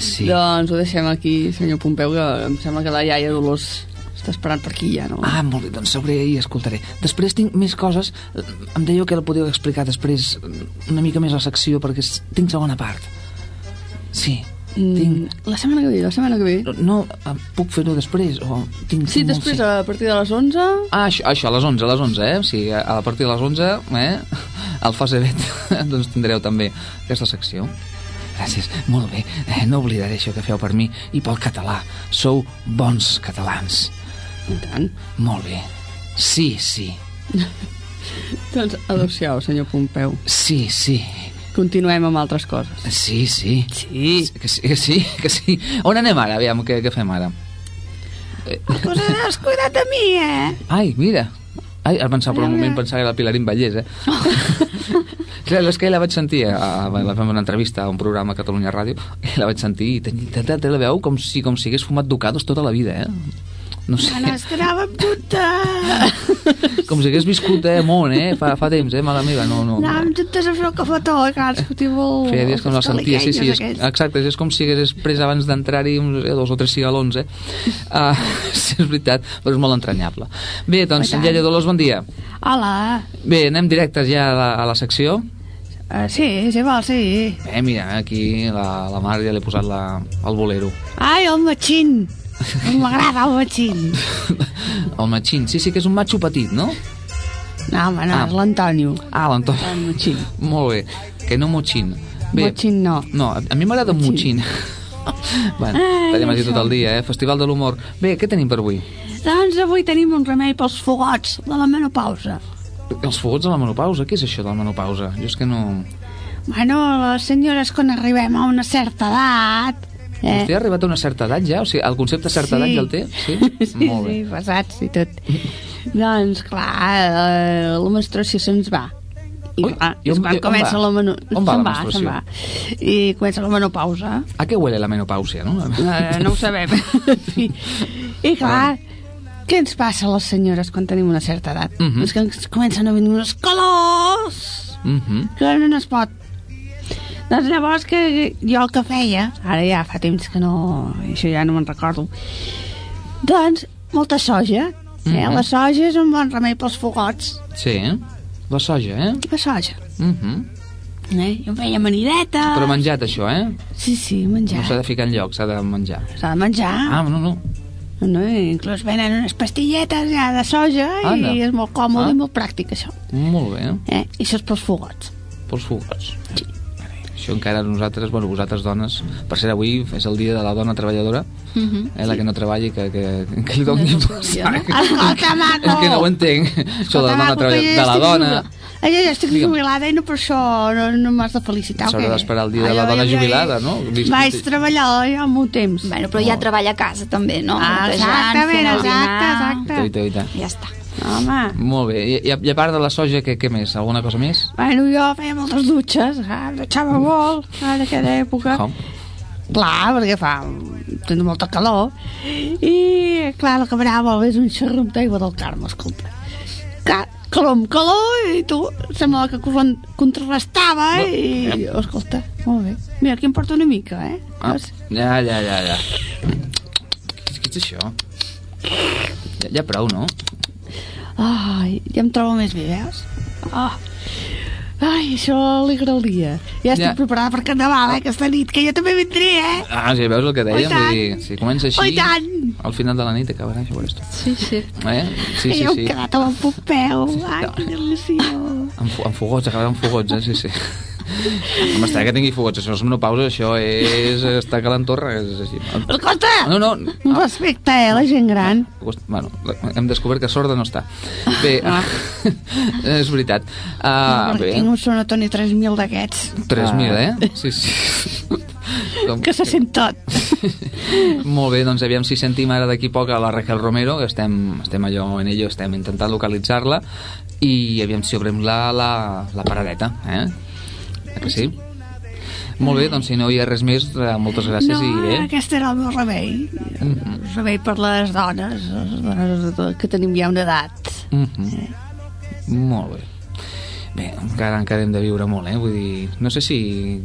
sí Doncs ho deixem aquí, senyor Pompeu, que em sembla que la iaia Dolors està esperant per aquí ja, no? Ah, molt bé, doncs sabré i escoltaré. Després tinc més coses. Em dèieu que la podíeu explicar després una mica més a la secció, perquè tinc segona part. Sí, tinc... La setmana que ve, la setmana que ve. No, eh, puc fer-ho després? O tinc, Sí, després, a partir de les 11... Ah, això, això, a les 11, a les 11, eh? O sigui, a partir de les 11, eh? [LAUGHS] Al Fase Bet, [LAUGHS] doncs tindreu també aquesta secció. Gràcies, molt bé. Eh, no oblidaré això que feu per mi i pel català. Sou bons catalans. I tant. Molt bé. Sí, sí. [LAUGHS] Doncs adéu-siau, senyor Pompeu. Sí, sí. Continuem amb altres coses. Sí, sí. Sí. Que sí, que sí, que sí. On anem ara? Aviam, què, què fem ara? Pues has cuidat de mi, eh? Ai, mira. Ai, al pensar per un moment pensar que era la Pilarín Vallès, eh? [LAUGHS] Clar, és que la vaig sentir, a, a, la fem una entrevista a un programa a Catalunya Ràdio, i la vaig sentir i tenia la veu com si, com si hagués fumat ducados tota la vida, eh? No sé, anava amb dubte. com si hagués viscut eh, món, eh? Fa, fa temps, eh, mala meva, no, no. Anava amb dubtes a fer el cafetó, que ara discutir molt... Feia dies que no la sentia, sí, sí, és, exacte, és com si hagués pres abans d'entrar-hi uns, eh, dos o tres cigalons, eh? Uh, [LAUGHS] [LAUGHS] sí, és veritat, però és molt entranyable. Bé, doncs. Lleia Dolors, bon dia. Hola. Bé, anem directes ja a la, a la secció. Uh, sí, sí, vol, sí. Bé, mira, aquí la, la Mar ja li he posat la, el bolero. Ai, el matxín. M'agrada el matxín. [LAUGHS] El matxín, sí, sí que és un matxo petit, no? No, home, no, Ah. és l'Antonio. Ah, l'Antoni. El Motxin. [LAUGHS] Molt bé. Que no Motxin. Bé, Motxin no. No, a mi m'agrada Motxin. [LAUGHS] bueno, Ai, estaríem aquí tot el dia, eh? Festival de l'humor. Bé, què tenim per avui? Doncs avui tenim un remei pels fogots de la menopausa. Els fogots de la menopausa. Què és això de la menopausa? Jo és que no... Bueno, les senyores quan arribem a una certa edat... Eh? Vostè ha arribat a una certa edat ja? O sigui, el concepte de certa Sí. edat ja el té? [LAUGHS] Sí? Sí, Molt bé. sí, pesats i tot. [LAUGHS] doncs, clar, eh, la menstruació se'ns va. I, Ui, clar, i on- quan comença va? la meno... On va se'n la va. I comença la menopausa. A què huele la menopàusia, no? Eh, no ho sabem. [LAUGHS] sí. I clar, què ens passa a les senyores quan tenim una certa edat? Mhm. És que ens comencen a venir unes calors Mhm. que no es pot. Doncs llavors que jo el que feia, ara ja fa temps que no, això ja no me'n recordo, doncs molta soja. Eh? Mhm. La soja és un bon remei pels fogots. Sí, la soja, eh? La soja. Mhm. Eh? Jo feia maniretes. Però menjat, això, eh? Sí, sí, menjar. No s'ha de ficar en lloc, s'ha de menjar. S'ha de menjar. Ah, no, no. No, inclús venen unes pastilletes ja de soja Anda. i és molt còmode Ah. i molt pràctic això. Molt bé. Eh? I això és pels fogots. Pels fogots. Sí. Això encara nosaltres, bueno, vosaltres dones, per ser avui és el dia de la dona treballadora, Mhm. eh, la que no treballi, que, que, que li doni... Escolta, [LAUGHS] maco! És que no ho entenc, això de la dona treballadora, de la dona... Jo ja estic Digue'm. jubilada i no per això no, no m'has de felicitar. S'haurà d'esperar el dia de la dona jubilada, no? Vaig treballar ja al meu temps. Bueno, però ja treballa a casa també, no? Ah, exactament, exacte, exacte. Ja està. Home, Molt bé. I, i, a- i a part de la soja, què, què més? Alguna cosa més? bueno, jo feia moltes dutxes, em dutxava molt, ah, en aquella època. Com? Clar, perquè fa tens molta calor. I, clar, el que m'anava molt és un xerrum d'aigua del Carme, escolta. Clar, calor amb calor i tu sembla que con- contrarrestava i... Escolta, molt bé. Mira, aquí em porta una mica, eh? Ah, ja, ja, ja, ja. Què és això? Ja, ja prou, no? Ai, ja em trobo més bé, veus? Ah. Ai, això alegra el dia. Ja estic Ja. preparada per Carnaval, eh, aquesta nit, que jo també vindré, eh? Ah, sí, veus el que dèiem? Oh. Vull dir, si comença així, Oh, tant. al final de la nit acabarà, això veuràs tu. Sí, sí. Eh? Sí, sí, ja heu sí. quedat amb el popeu. Ai, que delicioso. Amb, amb fogots, acabarà amb fogots, eh? Sí, sí. Està que tingui fogots, això és menopausa, això és estar calentorra, és així. Escolta! No, no, Un respecte, eh, la gent gran. bueno, hem descobert que sorda no està. Bé, [LAUGHS] és veritat. Uh, Perquè bé, tinc un sonotoni 3.000 d'aquests. 3.000, Ah. eh? Sí, sí. [LAUGHS] Com... Que se sent tot. [LAUGHS] Molt bé, doncs aviam si sentim ara d'aquí poc a la Raquel Romero, que estem, estem allò en ello, estem intentant localitzar-la, i aviam si obrem la, la, la paradeta, eh? Que sí? Molt bé, doncs si no hi ha res més, eh, moltes gràcies no, i bé. aquest era el meu remei. Mhm. El remei per les dones, les dones de- que tenim ja una edat. Mm -hmm. Molt bé. Bé, encara, encara hem de viure molt, eh? Vull dir, no sé si...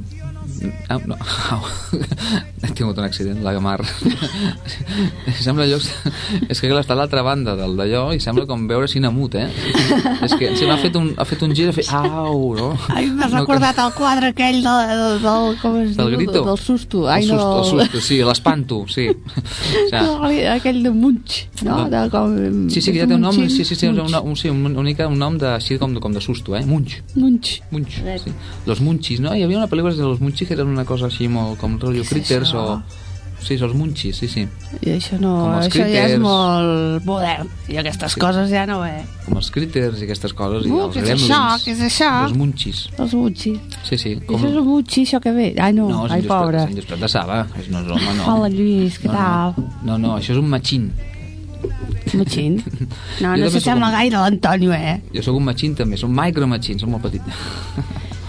Ah, no. Au. [LAUGHS] He tingut un accident, la Gamar. [LAUGHS] sembla allò... És que està a l'altra banda del d'allò i sembla com veure Sinamut, eh? És que sí, m'ha fet, un, ha fet un gir, ha fet... Au, no? Ai, m'has No, recordat el quadre aquell de, de, del, com es Del diu? grito? Del susto. Ai, el susto, no, el susto, sí, l'espanto, sí. [LAUGHS] O sigui, Aquell de Munch, no? De, com, Sí, sí, que ja té un nom, sí, sí, sí, un, un, sí, un, una mica un nom de, així com, de- com de susto, eh? Munch. Munch. Munch, sí. Los Munchis, no? Hi havia una pel·lícula de los Munchis que eren una cosa així molt com rotllo és Critters o... Sí, els Munchis, sí, sí. I això no, això ja és critters. molt modern. I aquestes Sí. coses ja no, eh? Com els Critters i aquestes coses, i Uh, els què és això? Què és això? Els Munchis. Els Munchis. Sí, sí. Com... Això és el Munchi, això que ve. Ai, no, No, ai, pobre. Lluís Prat de Saba. És, no és home, no. Hola, Lluís, què no, tal? no. no, no, això és un matxín. Machín? [LAUGHS] No, Jo no també s'assembla sóc un- gaire a l'Antonio, eh? Jo sóc un matxín també, som micromatxín, som molt petit.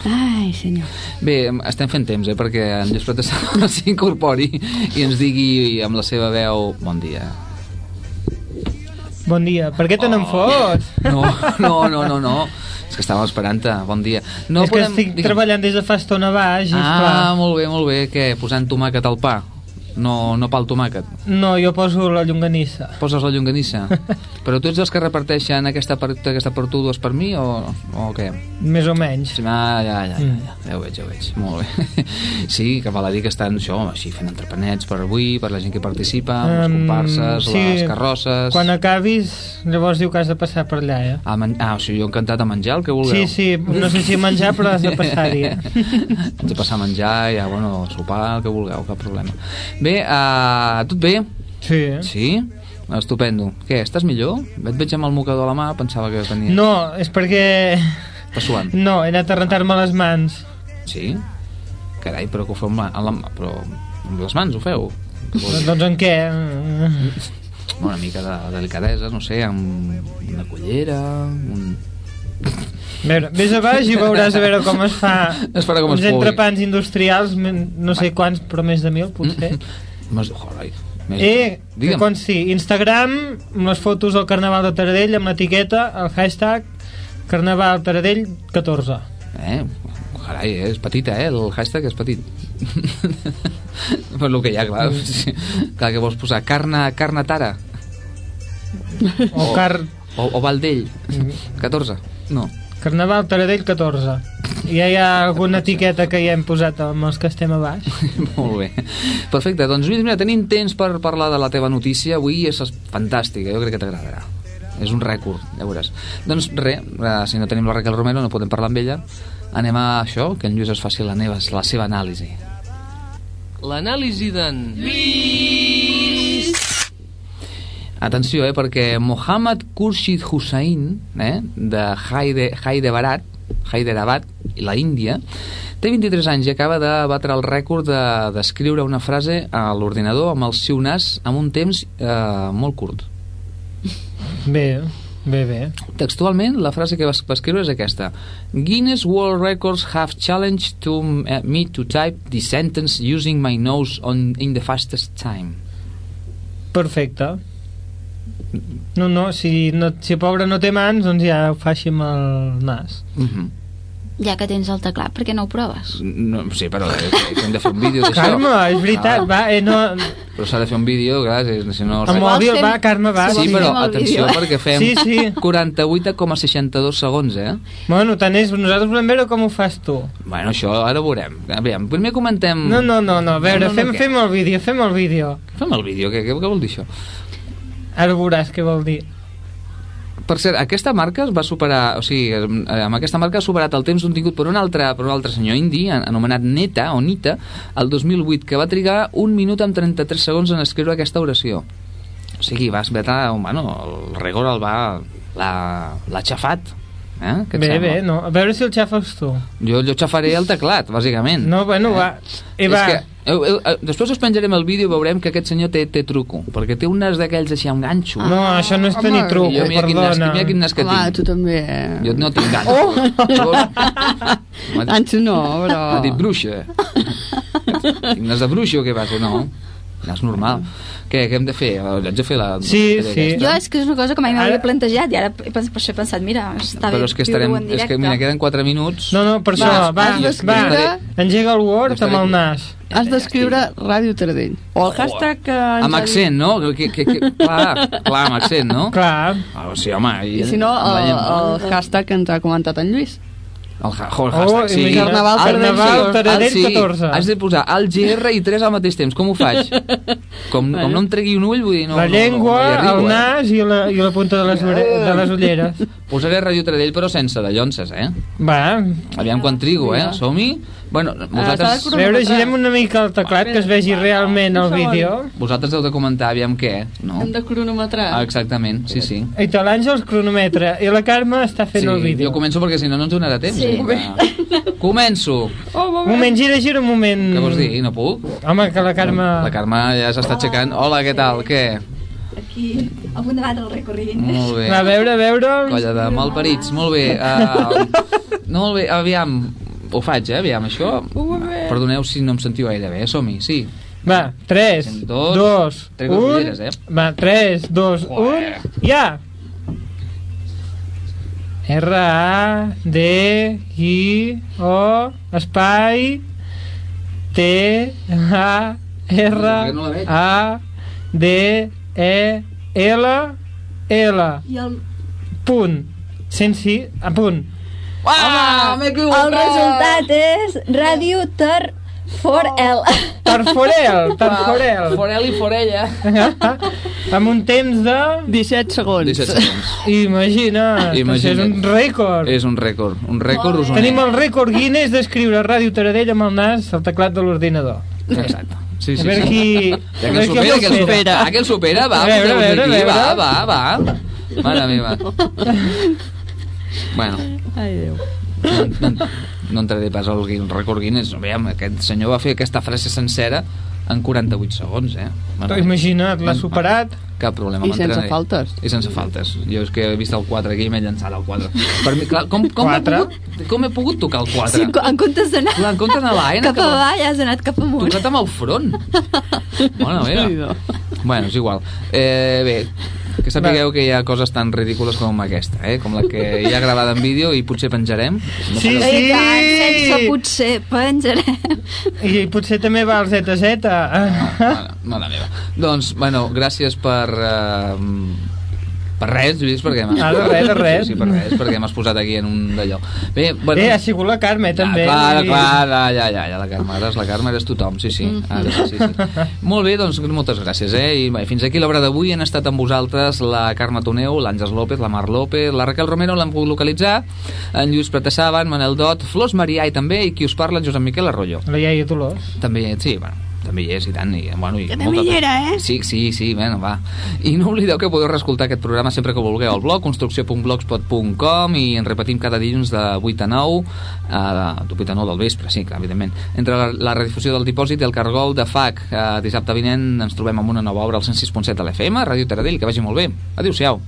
Ai, senyor. Bé, estem fent temps, eh, perquè en Lluís Prat [LAUGHS] s'incorpori i ens digui amb la seva veu bon dia. Bon dia. Per què te n'en fots? No, no, no, no, no. És que estàvem esperant-te. Bon dia. No és que estic digue'm. treballant des de fa estona baix i Ah, esclar... molt bé, molt bé. Què, posant tomàquet al pa? No, no pel tomàquet. No, jo poso la llonganissa. Poses la llonganissa. [LAUGHS] Però tu ets dels que reparteixen aquesta per, aquesta per tu, dues per mi, o, o què? Més o menys. Sí, ah, ja, ja, ja, Mm. ja, ja ho veig, ja ho veig. Molt bé. [LAUGHS] Sí, que val a dir que estan això, així fent entrepenets per avui, per la gent que participa, amb les comparses, sí, les carrosses... Quan acabis, llavors diu que has de passar per allà, eh? A men... Ah, o sigui, jo encantat a menjar el que vulgueu. Sí, sí, no sé si menjar, però has de passar-hi. eh? [LAUGHS] Haig de passar a menjar, ja, bueno, sopar, el que vulgueu, cap problema. Bé, uh, tot bé? Sí. Sí? Estupendo. Què, estàs millor? Et veig amb el mocador a la mà, pensava que tenia... No, és perquè... Estàs suant? No, he anat a rentar-me les mans. Sí? Carai, però que ho feu amb, la, amb, la, però amb les mans ho feu? Dir? Doncs en què? Una mica de delicadesa, no sé, amb una cullera, un... Veure, vés a baix i veuràs a veure com es fa [LAUGHS] Es farà com uns es entrepans industrials, no sé quants, però més de mil, potser. Mas, joder, més... Eh, que Digue'm. consti, Instagram, amb les fotos del Carnaval de Taradell, amb l'etiqueta, el hashtag Carnaval Taradell 14. Eh? Carai, eh? és petita, eh? El hashtag és petit. per lo que hi ha, clar. Sí. Clar, que vols posar carna, carna tara. O car... O, o Valdell. 14. No. Carnaval Taradell 14. I ja hi ha alguna etiqueta que ja hem posat amb els que estem a baix. [LAUGHS] Molt bé. Perfecte, doncs Lluís, mira, tenim temps per parlar de la teva notícia. Avui és fantàstica, jo crec que t'agradarà. És un rècord, ja veuràs. Doncs res, eh, si no tenim la Raquel Romero no podem parlar amb ella. Anem a això, que en Lluís es faci la, neva, la seva anàlisi. L'anàlisi d'en... Atenció, eh, perquè Mohammad Khurshid Hussain, eh, de Haide, Hyderabad, Hyderabad, la Índia, té 23 anys i acaba de batre el rècord de- d'escriure una frase a l'ordinador amb el seu nas en un temps eh, molt curt. Bé, bé, bé. Textualment, la frase que va va escriure és aquesta. Guinness World Records have challenged to, uh, me to type the sentence using my nose on, in the fastest time. Perfecte. No, no, si, no, si el pobre no té mans, doncs ja ho faci amb el nas. Mm -hmm. Ja que tens el teclat, per què no ho proves? no, sí, però eh, hem de fer un vídeo d'això. Carme, és veritat, Ah, va, eh, no... Però s'ha de fer un vídeo, clar, si, no... Amb mòbil, va, Carme, va. Sí, però atenció, perquè fem Sí, sí. 48,62 segons, eh? Bueno, tant és, nosaltres volem veure com ho fas tu. Bueno, això ara ho veurem. Aviam, primer comentem... No, no, no, no, a veure, No, no, no, fem, què? fem el vídeo, fem el vídeo. Fem el vídeo, què, què, què vol dir això? Ara veuràs què vol dir. Per cert, aquesta marca es va superar, o sigui, eh, amb aquesta marca ha superat el temps d'un tingut per un altre, per un altre senyor indi, an- anomenat Neta, o Nita, el 2008, que va trigar un minut amb 33 segons en escriure aquesta oració. O sigui, va esbetar, bueno, el rigor el va... l'ha xafat. Eh? Què Bé, sembla? bé, no, a veure si el xafes tu. Jo, jo xafaré el teclat, bàsicament. No, bueno, va. Eh, És va. que, eu, eu, eu, després us penjarem el vídeo i veurem que aquest senyor té, té truco, perquè té un nas d'aquells així amb ganxo. No, això no és tenir home. truco, I jo mira quin nas, perdona. mira quin nas que Home, tinc. tu també. eh? Jo no tinc ganxo. Oh! M'ha dit- Ganxo no, però... M'ha dit bruixa. Tinc nas de bruixa o què passa? No, nas normal. Què, què hem de fer? Haig de fer la... Sí, la- sí. Jo és que és una cosa que mai Ara- m'havia plantejat i ara per això he pensat, mira, està bé Però és que estarem... en És que, mira, queden 4 minuts. No, no, per Va, això, va, va, d'escriure- engega el Word amb el nas. Has d'escriure Ràdio Taradell. O el hashtag que... ens Amb accent, no? Que, que, que, clar, clar, amb accent, no? Clar. Ah, sí, home. dit. I si no, el, el hashtag que ens ha comentat en Lluís. El, ha Oh, hashtag, sí. imagina't. Carnaval Carnaval Taradell sí, 14. Has de posar el GR i 3 al mateix temps. Com ho faig? Com, [LAUGHS] com no em tregui un ull, vull dir... No, la llengua, no, no, no arribo, el eh? nas i la, i la punta de les, ore, de les ulleres. [LAUGHS] Posaré Ràdio Taradell, però sense de llonces, eh? Va, Aviam quan trigo, eh? Som-hi? Bueno, de vosaltres, a veure, girem una mica el teclat, que es vegi realment el vídeo. vosaltres heu de comentar aviam què, no? Hem de cronometrar. Ah, exactament, sí, sí. I te l'Àngels cronometre, i la Carme està fent sí el vídeo. jo començo perquè si no no ens donarà temps. Sí. eh? Començo. Oh, va Un bé. moment, gira, gira un moment. Què vols dir? No puc? Home, que la Carme... La Carme ja s'està aixecant. Hola, què tal? Què? Aquí, al punt de batre el recorrent. Molt bé. A veure, a veure... Colla de malparits, molt bé. Uh, [LAUGHS] molt bé, aviam, ho faig, eh, aviam, això. Perdoneu si no em sentiu gaire bé, som-hi, sí. Va, 3, Dos, 2, trec les 1... ulleres, eh? Va, 3, 2, 1... Ja! R, A, D, I, O, espai, T, A, R, A, D, E, L, L. Punt. Sense... A punt. Ah, m'he El resultat és Ràdio Ter for L. [LAUGHS] Tarforel, Tarforel. Forel i Forella. Amb un temps de... 17 segons. 17 segons. Imagina, Imagina't. és un rècord. És un rècord, un rècord usoner. Tenim el rècord Guinness d'escriure Ràdio Taradell amb el nas al teclat de l'ordinador. Exacte. Sí, sí, A veure sí. qui- Ja que el supera, que el supera. Ah, que el supera, va, A veure, a veure, aquí, a va, veure. va, va. Mare meva. [LAUGHS] Bueno, Ai, Déu. no, no, no entraré pas al rècord Guinness. Aviam, aquest senyor va fer aquesta frase sencera en 48 segons, eh? Bueno, Imagina't, l'ha superat. Cap problema. I sense faltes. I sense faltes. Jo és que he vist el 4 aquí i m'he llançat al 4. Per mi, clar, com, com, he Quatre? pogut, com he pogut tocar el 4? Sí, en comptes d'anar Clar, en comptes d'anar cap cap a- avall, has anat cap amunt. Tocat amb el front. [LAUGHS] Bona meva. Bueno, és igual. Eh, bé, que sapigueu que hi ha coses tan ridícules com aquesta, eh? com la que hi ha gravada en vídeo i potser penjarem. No Sí, fareu- I tant, sense potser, penjarem. I potser també va al ZZ. Mare, mare meva. Doncs, bueno, gràcies per... Eh, per res, Lluís, perquè m'has... Ah, de res, de res. Sí, sí, per res, perquè m'has posat aquí en un d'allò. Bé, bueno... Bé, ha sigut la Carme, també. Ah, clar, vull dir. clar, ja, ja, ja, la Carme, ara és la Carme, eres tothom, sí, sí. Ara, sí, sí. Molt bé, doncs moltes gràcies, eh? I bé, fins aquí l'obra d'avui han estat amb vosaltres la Carme Toneu, l'Àngels López, la Mar López, la Raquel Romero, l'han pogut localitzar, en Lluís Pratessava, en Manel Dot, Flors Marià i també, i qui us parla, en Josep Miquel Arroyo. La iaia Dolors. També, sí, bueno, també hi és, i tant. I, bueno, i Que també hi era, eh? Sí, sí, sí, bueno, va. I no oblideu que podeu reescoltar aquest programa sempre que vulgueu al blog construcció.blogspot.com i en repetim cada dilluns de 8 a 9 uh, de 8 a 9 del vespre, sí, clar, evidentment. Entre la, la redifusió del dipòsit i el cargol de FAC. Uh, dissabte vinent ens trobem amb una nova obra al 106.7 de l'FM, Ràdio Taradell, que vagi molt bé. Adéu-siau.